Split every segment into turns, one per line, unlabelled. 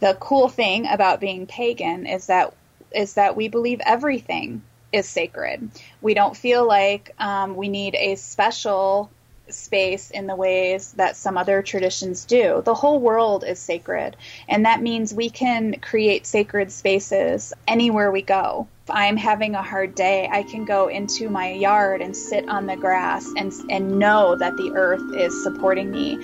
the cool thing about being pagan is that is that we believe everything is sacred. We don't feel like um, we need a special space in the ways that some other traditions do. The whole world is sacred, and that means we can create sacred spaces anywhere we go. If I'm having a hard day, I can go into my yard and sit on the grass and, and know that the earth is supporting me.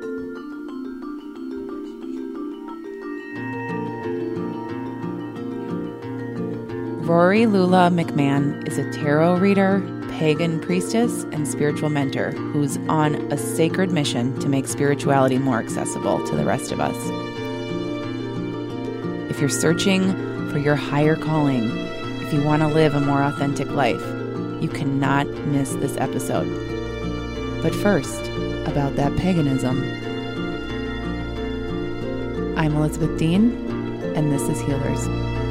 Rory Lula McMahan is a tarot reader, pagan priestess, and spiritual mentor who's on a sacred mission to make spirituality more accessible to the rest of us. If you're searching for your higher calling, if you want to live a more authentic life, you cannot miss this episode. But first, about that paganism. I'm Elizabeth Dean, and this is Healers.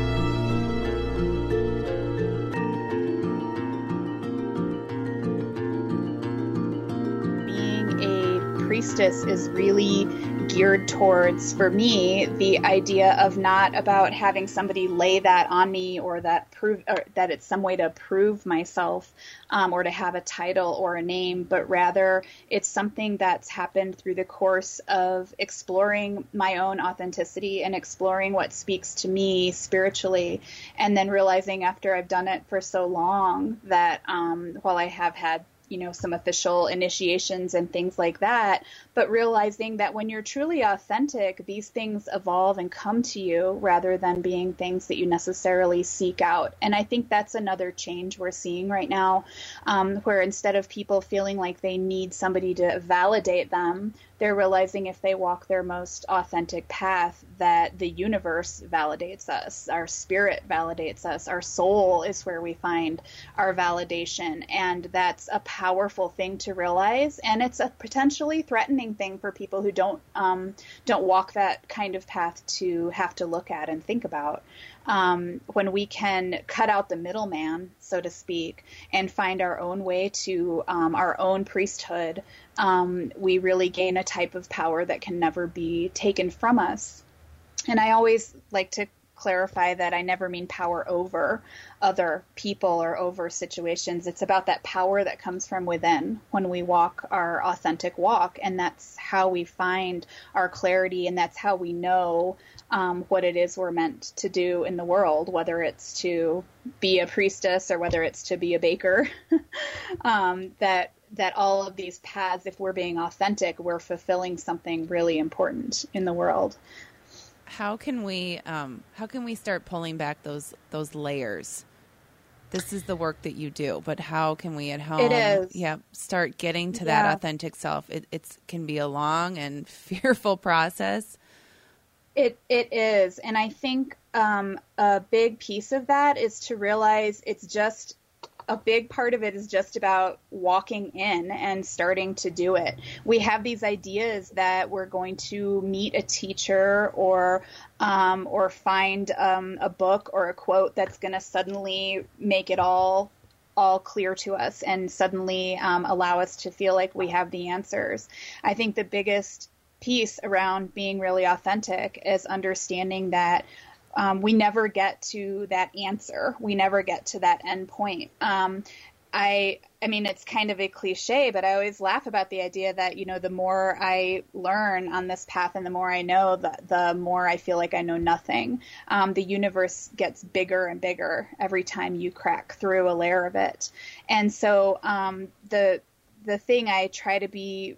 Priestess is really geared towards, for me, the idea of not about having somebody lay that on me or that prove or that it's some way to prove myself um, or to have a title or a name, but rather it's something that's happened through the course of exploring my own authenticity and exploring what speaks to me spiritually, and then realizing after I've done it for so long that um, while I have had you know some official initiations and things like that but realizing that when you're truly authentic these things evolve and come to you rather than being things that you necessarily seek out. And i think that's another change we're seeing right now um, where instead of people feeling like they need somebody to validate them they're realizing if they walk their most authentic path that the universe validates us our spirit validates us our soul is where we find our validation. And that's a powerful thing to realize. And it's a potentially threatening thing for people who don't um, don't walk that kind of path to have to look at and think about. Um, when we can cut out the middleman, so to speak, and find our own way to um, our own priesthood, um, we really gain a type of power that can never be taken from us. And I always like to clarify that I never mean power over other people or over situations. It's about that power that comes from within when we walk our authentic walk. And that's how we find our clarity, and that's how we know um, what it is we're meant to do in the world, whether it's to be a priestess or whether it's to be a baker. um, that that all of these paths, if we're being authentic, we're fulfilling something really important in the world
how can we um, how can we start pulling back those those layers? This is the work that you do, but how can we at home?
It is.
Yeah, start getting to yeah. that authentic self. It it's, can be a long and fearful process.
It it is, and I think um, a big piece of that is to realize it's just a big part of it is just about walking in and starting to do it. We have these ideas that we're going to meet a teacher or um, or find um, a book or a quote that's going to suddenly make it all all clear to us and suddenly um, allow us to feel like we have the answers. I think the biggest piece around being really authentic is understanding that um, we never get to that answer. We never get to that end point. Um, I, I mean, it's kind of a cliche, but I always laugh about the idea that you know, the more I learn on this path and the more I know, the the more I feel like I know nothing. Um, the universe gets bigger and bigger every time you crack through a layer of it, and so um, the the thing I try to be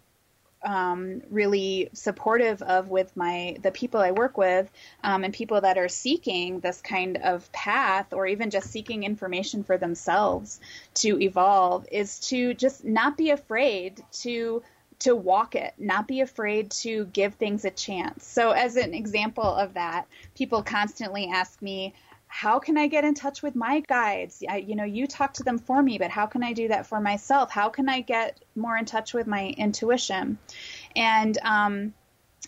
um, really supportive of with my the people I work with um, and people that are seeking this kind of path or even just seeking information for themselves to evolve is to just not be afraid to to walk it, not be afraid to give things a chance. So as an example of that, people constantly ask me, how can I get in touch with my guides? I, you know, you talk to them for me, but how can I do that for myself? How can I get more in touch with my intuition? And um,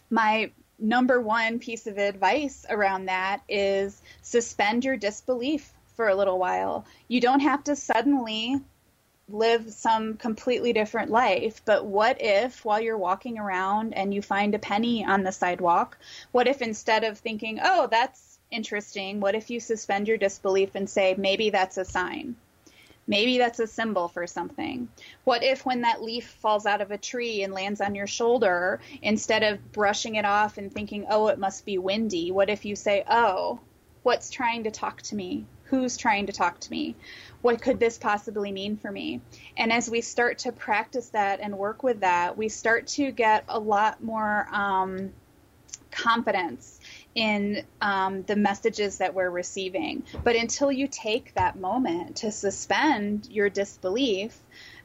my number one piece of advice around that is suspend your disbelief for a little while. You don't have to suddenly live some completely different life. But what if while you're walking around and you find a penny on the sidewalk, what if instead of thinking, oh, that's interesting, what if you suspend your disbelief and say, maybe that's a sign? Maybe that's a symbol for something. What if, when that leaf falls out of a tree and lands on your shoulder, instead of brushing it off and thinking, oh, it must be windy, what if you say, oh, what's trying to talk to me? Who's trying to talk to me? What could this possibly mean for me? And as we start to practice that and work with that, we start to get a lot more um, confidence in um, the messages that we're receiving. But until you take that moment to suspend your disbelief,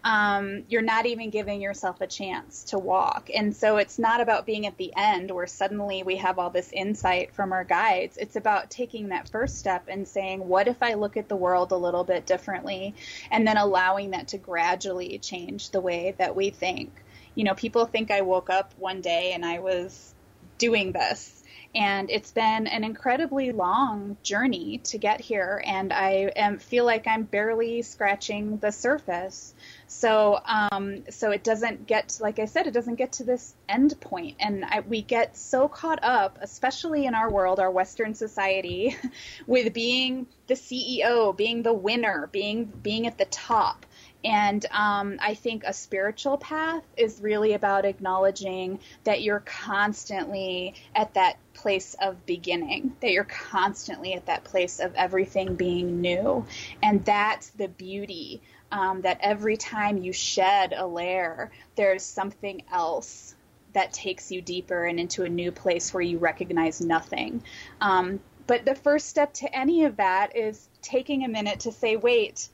um, you're not even giving yourself a chance to walk. And so it's not about being at the end where suddenly we have all this insight from our guides. It's about taking that first step and saying, what if I look at the world a little bit differently? And then allowing that to gradually change the way that we think. You know, people think I woke up one day and I was doing this and it's been an incredibly long journey to get here and i am, feel like i'm barely scratching the surface. So um, so it doesn't get like i said it doesn't get to this end point. And I, we get so caught up especially in our world our western society with being the ceo being the winner being being at the top and um, I think a spiritual path is really about acknowledging that you're constantly at that place of beginning, that you're constantly at that place of everything being new. And that's the beauty um, that every time you shed a layer, there's something else that takes you deeper and into a new place where you recognize nothing. Um, but the first step to any of that is taking a minute to say, wait,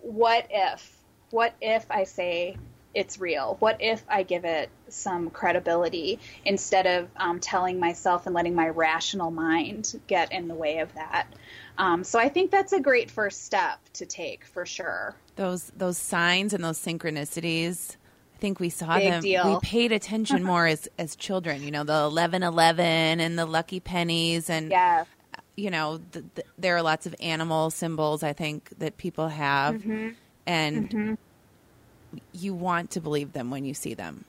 what if? What if I say it's real? What if I give it some credibility instead of um, telling myself and letting my rational mind get in the way of that? Um, so I think that's a great first step to take for sure.
Those those signs and those synchronicities. I think we saw
Big
them.
Deal.
We paid attention more as as children. You know, the eleven eleven and the lucky pennies and
yeah.
You know, the, the, there are lots of animal symbols. I think that people have.
Mm-hmm
and
mm-hmm.
you want to believe them when you see them.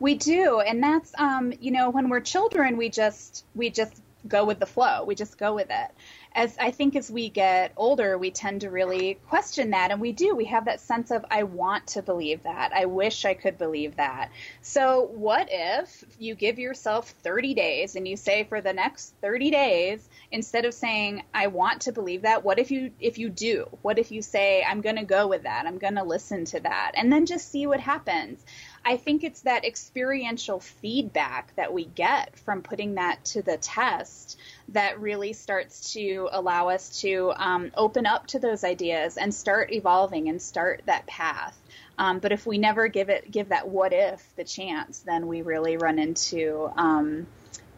We do. And that's um you know when we're children we just we just go with the flow. We just go with it as I think as we get older, we tend to really question that. And we do. We have that sense of, I want to believe that. I wish I could believe that. So, what if you give yourself 30 days and you say for the next 30 days, instead of saying, I want to believe that, what if you, if you do? What if you say, I'm going to go with that? I'm going to listen to that. And then just see what happens. I think it's that experiential feedback that we get from putting that to the test that really starts to allow us to um, open up to those ideas and start evolving and start that path. Um, but if we never give it give that what if the chance, then we really run into um,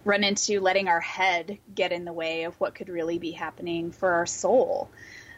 run into letting our head get in the way of what could really be happening for our soul.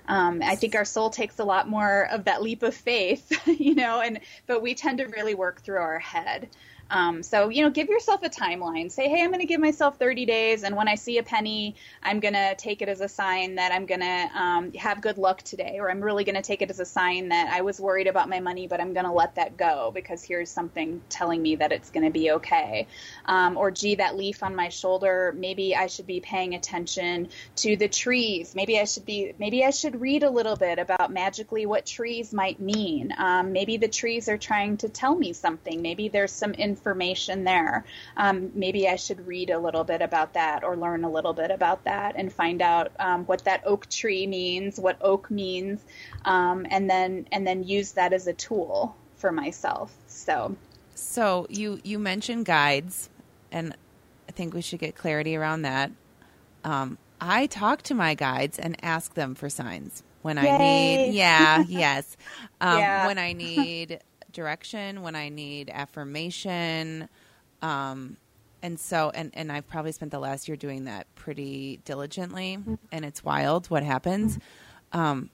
Um, I think our soul takes a lot more of that leap of faith, you know, and but we tend to really work through our head. Um, so, you know, give yourself a timeline. Say, hey, I'm going to give myself 30 days, and when I see a penny, I'm going to take it as a sign that I'm going to um, have good luck today, or I'm really going to take it as a sign that I was worried about my money, but I'm going to let that go because here's something telling me that it's going to be okay. Um, or, gee, that leaf on my shoulder, maybe I should be paying attention to the trees. Maybe I should be, maybe I should read a little bit about magically what trees might mean. Um, maybe the trees are trying to tell me something. Maybe there's some information information there. Um, maybe I should read a little bit about that or learn a little bit about that and find out um, what that oak tree means, what oak means, um, and then and then use that as a tool for myself. So,
so you you mentioned guides, and I think we should get clarity around that. Um, I talk to my guides and ask them for signs when
Yay.
I need. Yeah, yes. Um,
Yeah.
When I need direction, when I need affirmation, um, and so and and I've probably spent the last year doing that pretty diligently,
Mm-hmm.
and it's wild what happens. Um,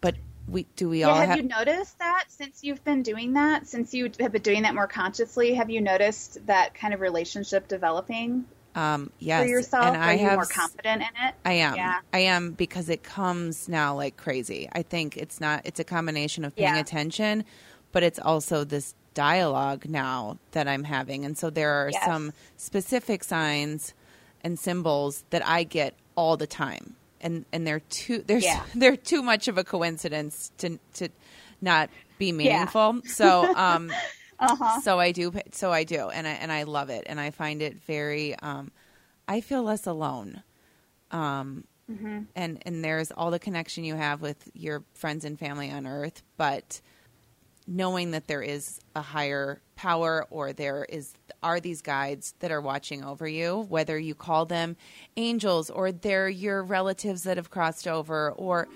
but we do we
yeah,
all
have
have
you noticed that since you've been doing that? Since you have been doing that more consciously, have you noticed that kind of relationship developing?
Um, yes,
for yourself?
and
Are
I
you
have
more confident in it?
I am.
Yeah.
I am because it comes now like crazy. I think it's not. It's a combination of paying
Yeah.
attention, but it's also this dialogue now that I'm having, and so there are
Yes.
some specific signs and symbols that I get all the time, and and they're too there's
Yeah.
they're too much of a coincidence to to not be meaningful. So um.
Uh-huh.
So I do. So I do, and I and I love it, and I find it very. Um, I feel less alone. Um,
Mm-hmm.
and and there's all the connection you have with your friends and family on Earth, but knowing that there is a higher power or there is are these guides that are watching over you whether you call them angels or they're your relatives that have crossed over or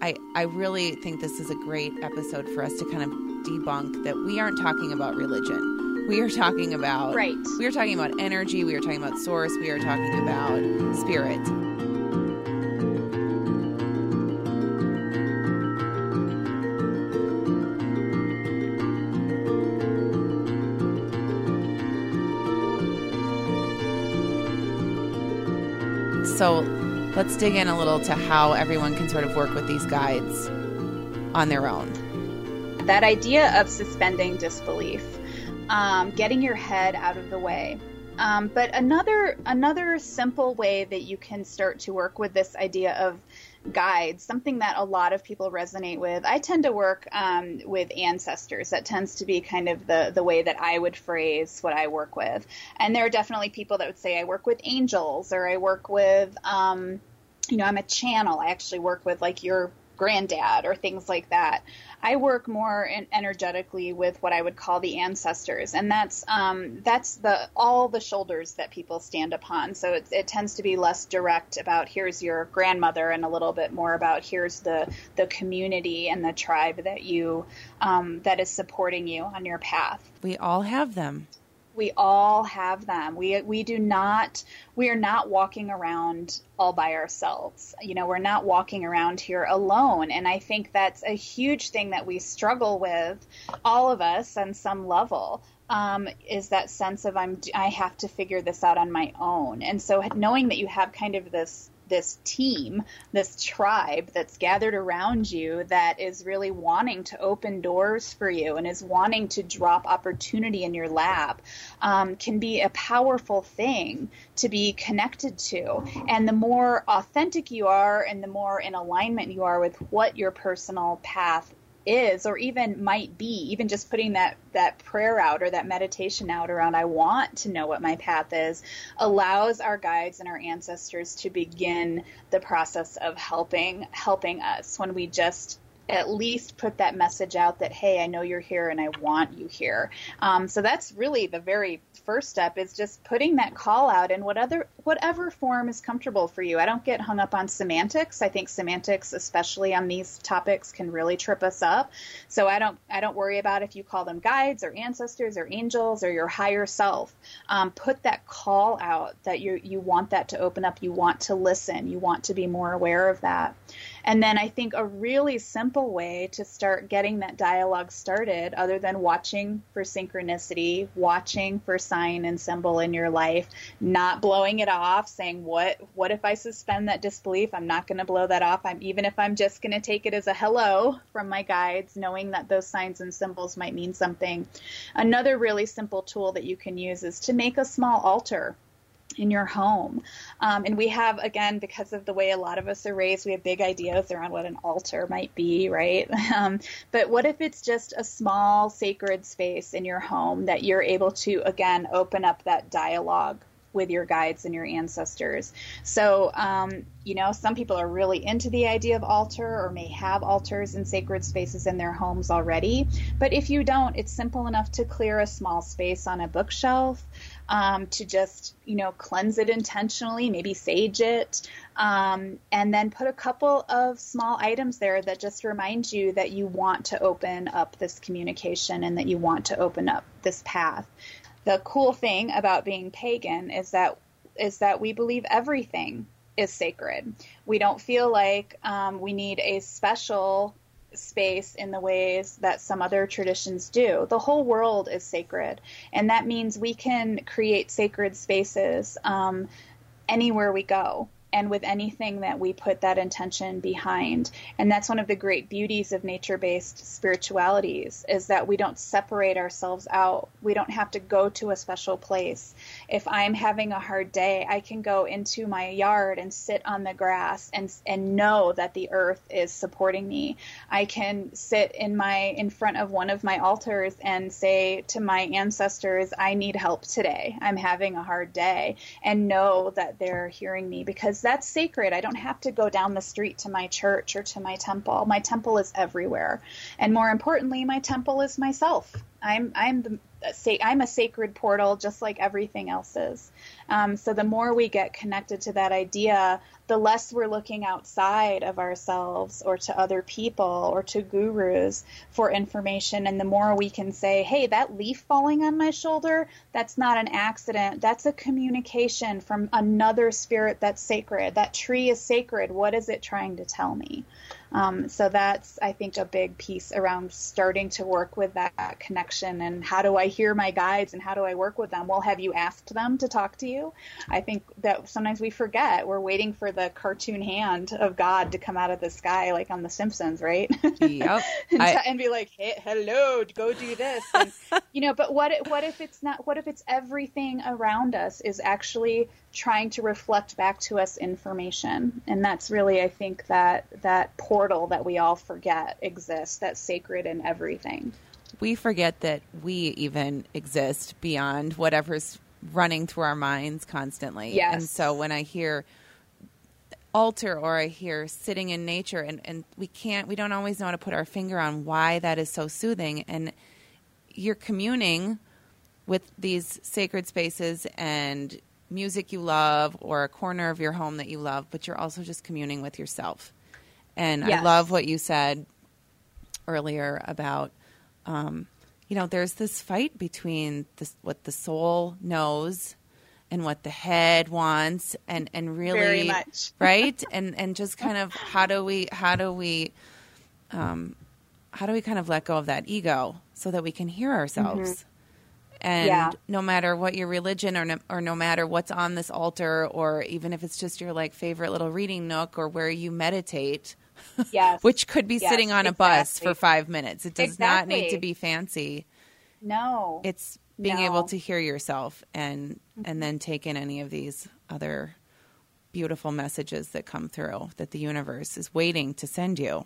I, I really think this is a great episode for us to kind of debunk that we aren't talking about religion. We are talking about
Right.
We are talking about energy. We are talking about source. We are talking about spirit. So let's dig in a little to how everyone can sort of work with these guides on their own.
that idea of suspending disbelief, um, getting your head out of the way. Um, but another another simple way that you can start to work with this idea of guides, something that a lot of people resonate with. I tend to work um, with ancestors. That tends to be kind of the the way that I would phrase what I work with. And there are definitely people that would say I work with angels or I work with, um, you know, I'm a channel. I actually work with like your granddad or things like that. I work more energetically with what I would call the ancestors, and that's um, that's the all the shoulders that people stand upon. So it, it tends to be less direct about here's your grandmother, and a little bit more about here's the the community and the tribe that you um, that is supporting you on your path
We all have them.
We all have them. We we do not we are not walking around all by ourselves. You know we're not walking around here alone. And i think that's a huge thing that we struggle with all of us on some level um, is that sense of i'm i have to figure this out on my own. And so knowing that you have kind of this this team, this tribe that's gathered around you that is really wanting to open doors for you and is wanting to drop opportunity in your lap um, can be a powerful thing to be connected to. And the more authentic you are and the more in alignment you are with what your personal path is or even might be even just putting that that prayer out or that meditation out around i want to know what my path is allows our guides and our ancestors to begin the process of helping helping us. When we just at least put that message out that hey i know you're here and i want you here. Um, so that's really the very first step is just putting that call out in whatever whatever form is comfortable for you. I don't get hung up on semantics. I think semantics especially on these topics can really trip us up. So i don't i don't worry about if you call them guides or ancestors or angels or your higher self. Um, put that call out that you you want that to open up. You want to listen. You want to be more aware of that and then I think a really simple way to start getting that dialogue started, other than watching for synchronicity, watching for sign and symbol in your life, not blowing it off, saying, What what if I suspend that disbelief? I'm not gonna blow that off. I'm even if I'm just gonna take it as a hello from my guides, knowing that those signs and symbols might mean something. Another really simple tool that you can use is to make a small altar in your home. Um, and we have, again, because of the way a lot of us are raised, we have big ideas around what an altar might be, right? Um, but what if it's just a small sacred space in your home that you're able to, again, open up that dialogue? With your guides and your ancestors. So, um, you know, some people are really into the idea of altar or may have altars and sacred spaces in their homes already. But if you don't, it's simple enough to clear a small space on a bookshelf um, to just you know cleanse it intentionally maybe sage it um, and then put a couple of small items there that just remind you that you want to open up this communication and that you want to open up this path. The cool thing about being pagan is that is that we believe everything is sacred. We don't feel like um, we need a special space in the ways that some other traditions do. The whole world is sacred, and that means we can create sacred spaces um, anywhere we go and with anything that we put that intention behind. And that's one of the great beauties of nature-based spiritualities is that we don't separate ourselves out. We don't have to go to a special place. If I'm having a hard day, I can go into my yard and sit on the grass and and know that the earth is supporting me. I can sit in my in front of one of my altars and say to my ancestors, I need help today. I'm having a hard day and know that they're hearing me because because that's sacred. I don't have to go down the street to my church or to my temple. My temple is everywhere. And more importantly, my temple is myself. I'm I'm the say I'm a sacred portal just like everything else is. Um, so the more we get connected to that idea, the less we're looking outside of ourselves or to other people or to gurus for information, and the more we can say, "Hey, that leaf falling on my shoulder, that's not an accident. That's a communication from another spirit that's sacred. That tree is sacred. What is it trying to tell me?" Um, so that's, I think, a big piece around starting to work with that connection and how do I hear my guides and how do I work with them? Well, have you asked them to talk to you? I think that sometimes we forget we're waiting for the cartoon hand of God to come out of the sky, like on The Simpsons, right?
Yep.
and,
I...
and, be like, hey, hello, go do this. And, you know, but what, what if it's not, what if it's everything around us is actually trying to reflect back to us information and that's really i think that that portal that we all forget exists that's sacred in everything
we forget that we even exist beyond whatever's running through our minds constantly
yes.
and so when i hear altar or i hear sitting in nature and, and we can't we don't always know how to put our finger on why that is so soothing and you're communing with these sacred spaces and music you love or a corner of your home that you love, but you're also just communing with yourself. And yes. I love what you said earlier about, um, you know, there's this fight between this, what the soul knows and what the head wants, and and really, right, and and just kind of how do we how do we, um, how do we kind of let go of that ego so that we can hear ourselves. Mm-hmm and yeah. no matter what your religion or no, or no matter what's on this altar or even if it's just your like favorite little reading nook or where you meditate
yes.
which could be
yes,
sitting on
exactly.
a bus for 5 minutes it does
exactly.
not need to be fancy
no
it's being
no.
able to hear yourself and mm-hmm. and then take in any of these other beautiful messages that come through that the universe is waiting to send you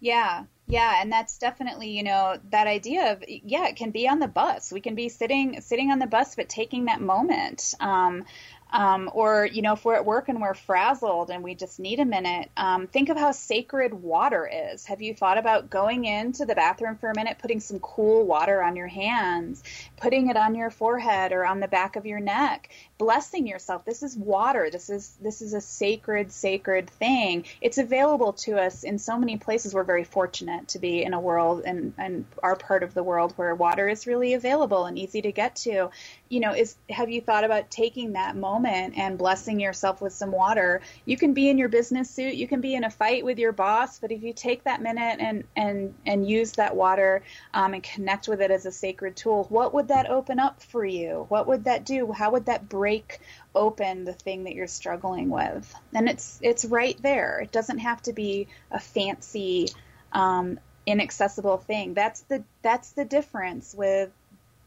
yeah yeah, and that's definitely, you know, that idea of yeah, it can be on the bus. We can be sitting sitting on the bus but taking that moment. Um, um, or you know if we're at work and we're frazzled and we just need a minute um, think of how sacred water is. Have you thought about going into the bathroom for a minute putting some cool water on your hands putting it on your forehead or on the back of your neck blessing yourself? This is water. This is this is a sacred sacred thing. It's available to us in so many places. We're very fortunate to be in a world and and our part of the world where water is really available and easy to get to. You know is have you thought about taking that moment and blessing yourself with some water. You can be in your business suit. You can be in a fight with your boss but if you take that minute and and and use that water um, and connect with it as a sacred tool what would that open up for you? What would that do? How would that break open the thing that you're struggling with? And it's it's right there. It doesn't have to be a fancy um, inaccessible thing. That's the that's the difference with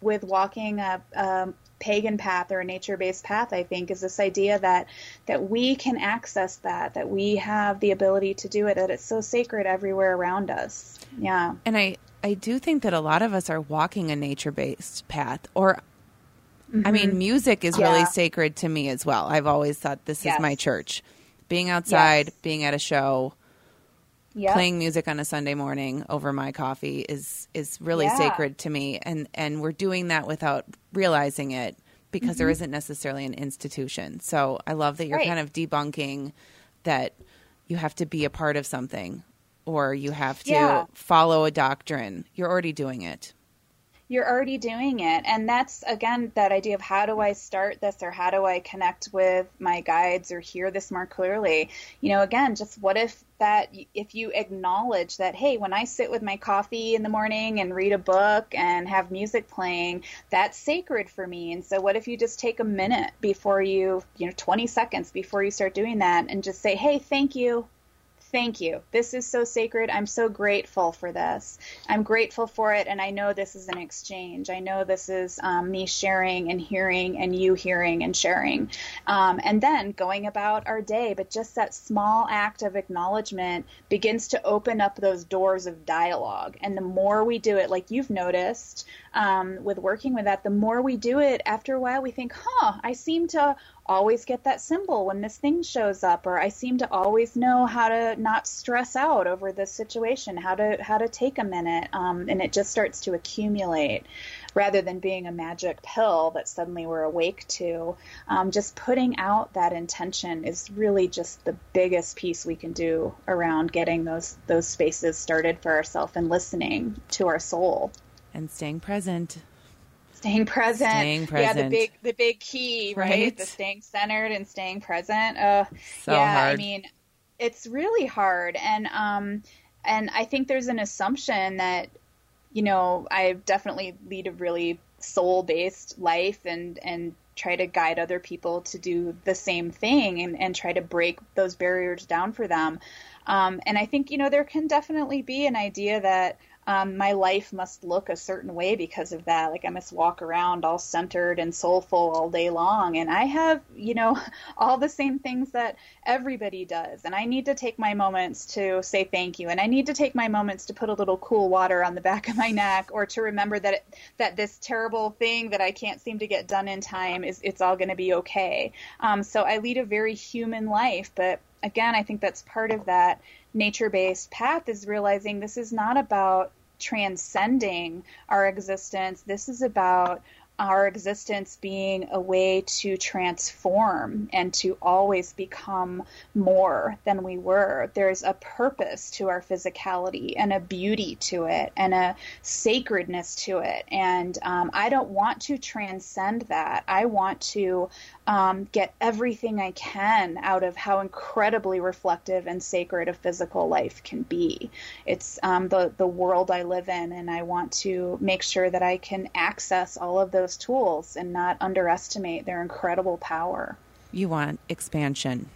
with walking a, a pagan path or a nature-based path i think is this idea that that we can access that that we have the ability to do it that it's so sacred everywhere around us yeah
and i i do think that a lot of us are walking a nature-based path or mm-hmm. i mean mm-hmm. music is yeah. really sacred to me as well i've always thought this yes. is my church being outside yes. being at a show Yep. playing music on a Sunday morning over my coffee is is really yeah. sacred to me and and we're doing that without realizing it because mm-hmm. there isn't necessarily an institution. So I love that you're right. kind of debunking that you have to be a part of something or you have to yeah. follow a doctrine. You're already doing it.
You're already doing it. And that's, again, that idea of how do I start this or how do I connect with my guides or hear this more clearly? You know, again, just what if that, if you acknowledge that, hey, when I sit with my coffee in the morning and read a book and have music playing, that's sacred for me. And so what if you just take a minute before you, you know, 20 seconds before you start doing that and just say, hey, thank you thank you. This is so sacred. I'm so grateful for this. I'm grateful for it, and I know this is an exchange. I know this is um, me sharing and hearing, and you hearing and sharing. Um, and then going about our day, but just that small act of acknowledgement begins to open up those doors of dialogue. And the more we do it, like you've noticed um, with working with that, the more we do it, after a while, we think, huh, I seem to always get that symbol when this thing shows up or I seem to always know how to not stress out over this situation how to how to take a minute um, and it just starts to accumulate rather than being a magic pill that suddenly we're awake to. Um, just putting out that intention is really just the biggest piece we can do around getting those those spaces started for ourselves and listening to our soul.
And staying present
staying present.
Staying present.
Yeah, the big the big key, right? right? The staying centered and staying present. Uh,
so
yeah,
hard.
I mean, it's really hard, and um, and I think there's an assumption that, you know, I definitely lead a really soul based life, and and try to guide other people to do the same thing, and and try to break those barriers down for them. Um, and I think you know there can definitely be an idea that um, my life must look a certain way because of that. Like I must walk around all centered and soulful all day long. And I have, you know, all the same things that everybody does. And I need to take my moments to say thank you. And I need to take my moments to put a little cool water on the back of my neck or to remember that it, that this terrible thing that I can't seem to get done in time is it's all going to be okay. Um, so I lead a very human life, but again, I think that's part of that nature based path is realizing this is not about transcending our existence. This is about our existence being a way to transform and to always become more than we were. There's a purpose to our physicality and a beauty to it and a sacredness to it. And um, I don't want to transcend that. I want to um, get everything I can out of how incredibly reflective and sacred a physical life can be. It's um, the the world I live in, and I want to make sure that I can access all of those tools and not underestimate their incredible power.
You want expansion.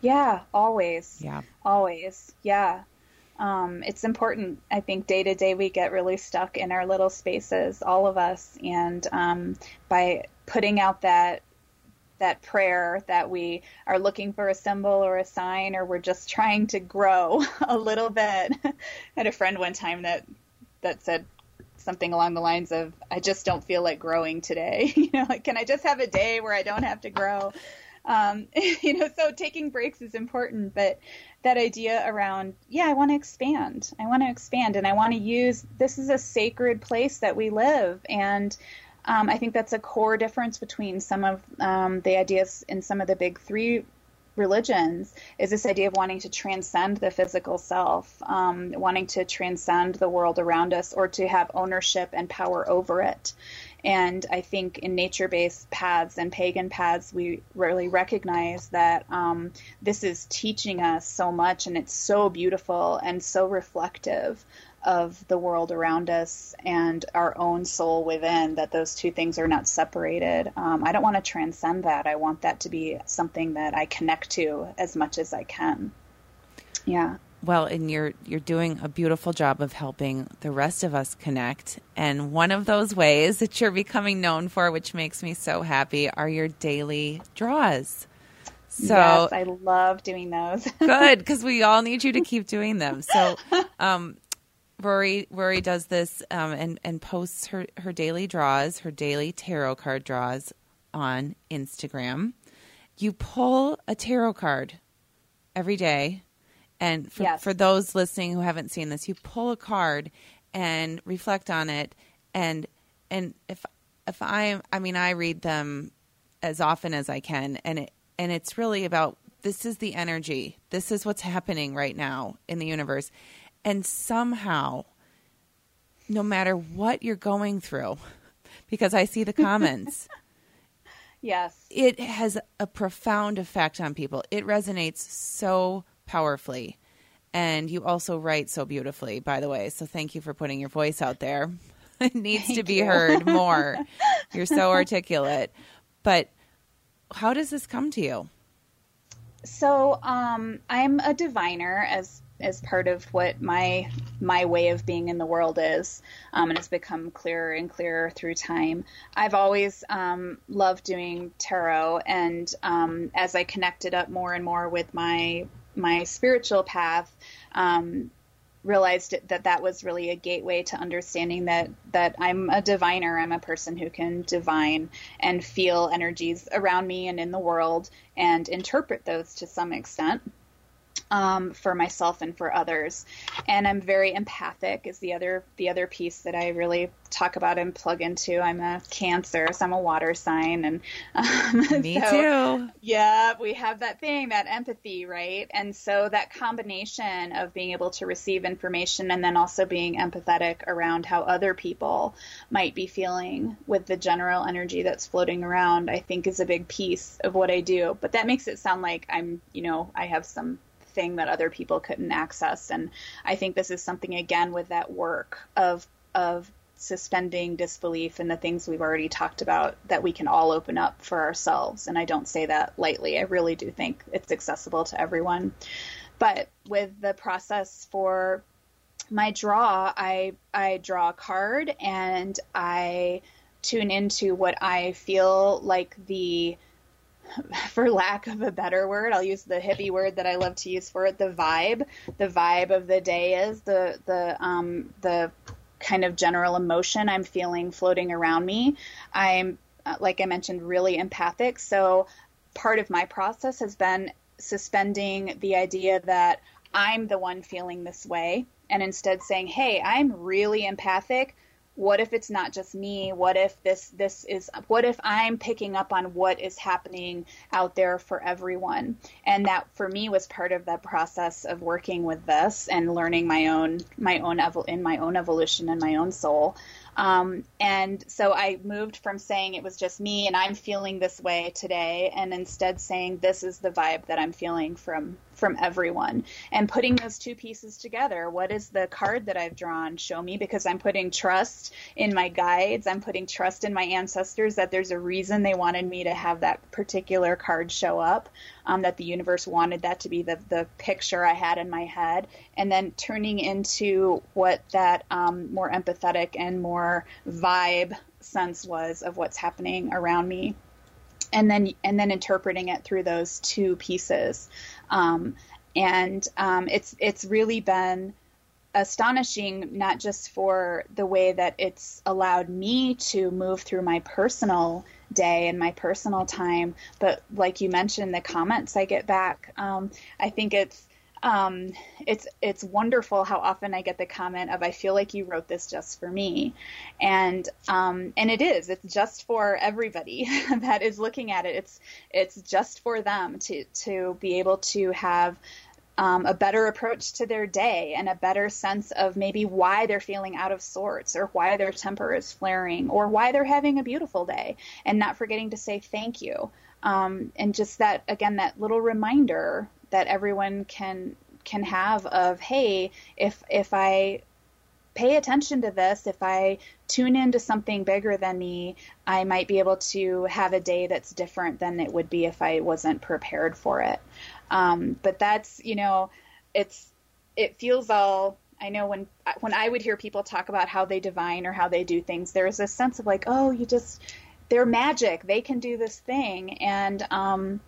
Yeah, always.
Yeah,
always. Yeah. Um, it's important. I think day to day we get really stuck in our little spaces, all of us, and um, by putting out that that prayer that we are looking for a symbol or a sign or we're just trying to grow a little bit. I had a friend one time that that said something along the lines of I just don't feel like growing today. you know, like can I just have a day where I don't have to grow? Um, you know, so taking breaks is important, but that idea around, yeah, I want to expand. I want to expand and I want to use this is a sacred place that we live and um, I think that's a core difference between some of um, the ideas in some of the big three religions is this idea of wanting to transcend the physical self, um, wanting to transcend the world around us, or to have ownership and power over it. And I think in nature based paths and pagan paths, we really recognize that um, this is teaching us so much and it's so beautiful and so reflective of the world around us and our own soul within, that those two things are not separated. Um, I don't want to transcend that. I want that to be something that I connect to as much as I can. Yeah.
Well, and you're you're doing a beautiful job of helping the rest of us connect. And one of those ways that you're becoming known for, which makes me so happy, are your daily draws.
So yes, I love doing those.
good, because we all need you to keep doing them. So, um, Rory Rory does this um, and and posts her her daily draws, her daily tarot card draws on Instagram. You pull a tarot card every day, and for,
yes.
for those listening who haven't seen this, you pull a card and reflect on it, and and if if I I mean I read them as often as I can, and it and it's really about this is the energy, this is what's happening right now in the universe and somehow no matter what you're going through, because I see the comments.
yes.
It has a profound effect on people. It resonates so powerfully. And you also write so beautifully, by the way. So thank you for putting your voice out there. It needs thank to be you. heard more. You're so articulate. But how does this come to you?
So um, I'm a diviner, as as part of what my my way of being in the world is, um, and it's become clearer and clearer through time. I've always um, loved doing tarot, and um, as I connected up more and more with my my spiritual path, um, realized that that was really a gateway to understanding that that I'm a diviner. I'm a person who can divine and feel energies around me and in the world and interpret those to some extent um, for myself and for others. And I'm very empathic is the other the other piece that I really talk about and plug into. I'm a Cancer, so I'm a water sign, and
um, me so, too.
Yeah, we have that thing, that empathy, right? And so that combination of being able to receive information and then also being empathetic around how other people might be feeling with the general energy that's floating around, I think is a big piece of what I do. But that makes it sound like I'm, you know, I have some thing that other people couldn't access. And I think this is something again with that work of of suspending disbelief and the things we've already talked about that we can all open up for ourselves. And I don't say that lightly. I really do think it's accessible to everyone. But with the process for my draw, I I draw a card and I tune into what I feel like the for lack of a better word, I'll use the hippie word that I love to use for it, the vibe. The vibe of the day is the the um the kind of general emotion I'm feeling floating around me. I'm uh, like I mentioned really empathic, so part of my process has been suspending the idea that I'm the one feeling this way and instead saying, "Hey, I'm really empathic what if it's not just me? What if this this is what if i'm picking up on what is happening out there for everyone? And that for me was part of that process of working with this and learning my own my own evol- in my own evolution and my own soul um, and so I moved from saying it was just me and I'm feeling this way today, and instead saying this is the vibe that I'm feeling from from everyone, and putting those two pieces together. What is the card that I've drawn show me? Because I'm putting trust in my guides, I'm putting trust in my ancestors that there's a reason they wanted me to have that particular card show up um, that the universe wanted that to be the, the picture I had in my head, and then turning into what that um, more empathetic and more vibe sense was of what's happening around me. And then, and then interpreting it through those two pieces, um, and um, it's it's really been astonishing, not just for the way that it's allowed me to move through my personal day and my personal time. But like you mentioned, the comments I get back, um, I think it's um, it's it's wonderful how often I get the comment of I feel like you wrote this just for me, and um, and it is it's just for everybody that is looking at it. It's it's just for them to to be able to have um, a better approach to their day and a better sense of maybe why they're feeling out of sorts or why their temper is flaring or why they're having a beautiful day and not forgetting to say thank you. Um, and just that, again, that little reminder that everyone can can have of hey if if i pay attention to this if i tune into something bigger than me i might be able to have a day that's different than it would be if i wasn't prepared for it um, but that's you know, it's it feels all. I know when when I would hear people talk about how they divine or how they do things, there's a sense of like, oh, you just they're magic. They can do this thing, and um,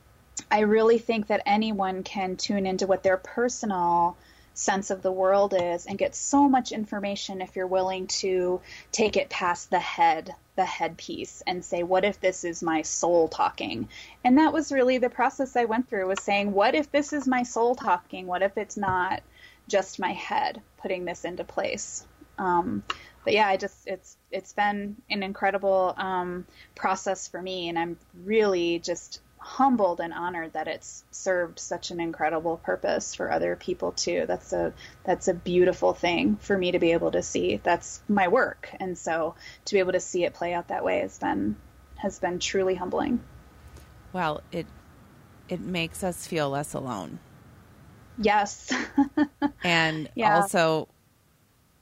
I really think that anyone can tune into what their personal sense of the world is and get so much information if you're willing to take it past the head the headpiece and say what if this is my soul talking? And that was really the process i went through was saying what if this is my soul talking? What if it's not just my head? Putting this into place. Um, but yeah i just it's it's been an incredible um, process for me and i'm really just humbled and honored that it's served such an incredible purpose for other people too. That's a that's a beautiful thing for me to be able to see. That's my work, and so to be able to see it play out that way has been has been truly humbling.
Well, it it makes us feel less alone.
Yes.
and yeah. also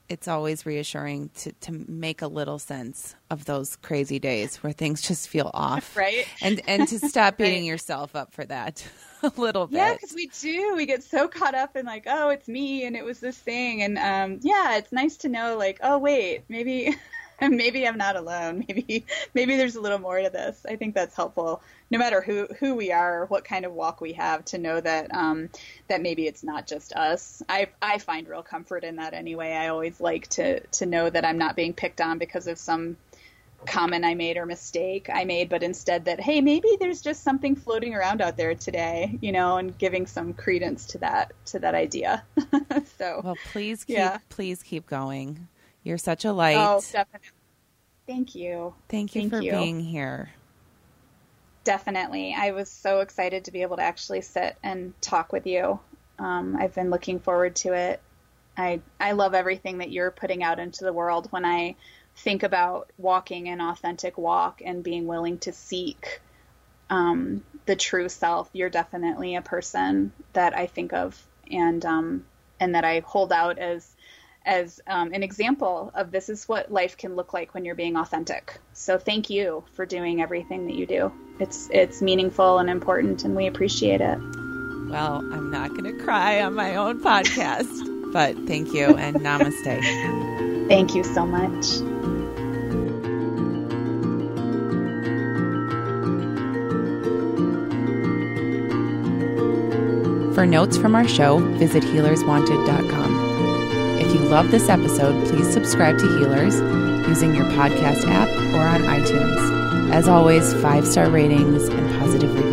it's always reassuring to, to make a little sense of those crazy days where things just feel off.
right.
And and to stop beating right. yourself up for that a little bit.
Yeah, because we do. We get so caught up in like, oh, it's me and it was this thing. And um, yeah, it's nice to know like, oh wait, maybe maybe I'm not alone. Maybe maybe there's a little more to this. I think that's helpful, no matter who who we are, or what kind of walk we have, to know that um, that maybe it's not just us. I I find real comfort in that anyway. I always like to to know that I'm not being picked on because of some comment I made or mistake I made, but instead that hey, maybe there's just something floating around out there today, you know, and giving some credence to that to that idea. so
well, please keep yeah. please keep going. You're such a light.
Oh, definitely. Thank you.
Thank you
Thank
for
you.
being here.
Definitely. I was so excited to be able to actually sit and talk with you. Um, I've been looking forward to it. I I love everything that you're putting out into the world when I think about walking an authentic walk and being willing to seek um, the true self. You're definitely a person that I think of and um, and that I hold out as as um, an example of this is what life can look like when you're being authentic. So thank you for doing everything that you do. It's it's meaningful and important, and we appreciate it.
Well, I'm not going to cry on my own podcast, but thank you and namaste.
Thank you so much.
For notes from our show, visit healerswanted.com. If you love this episode, please subscribe to Healers using your podcast app or on iTunes. As always, five star ratings and positive reviews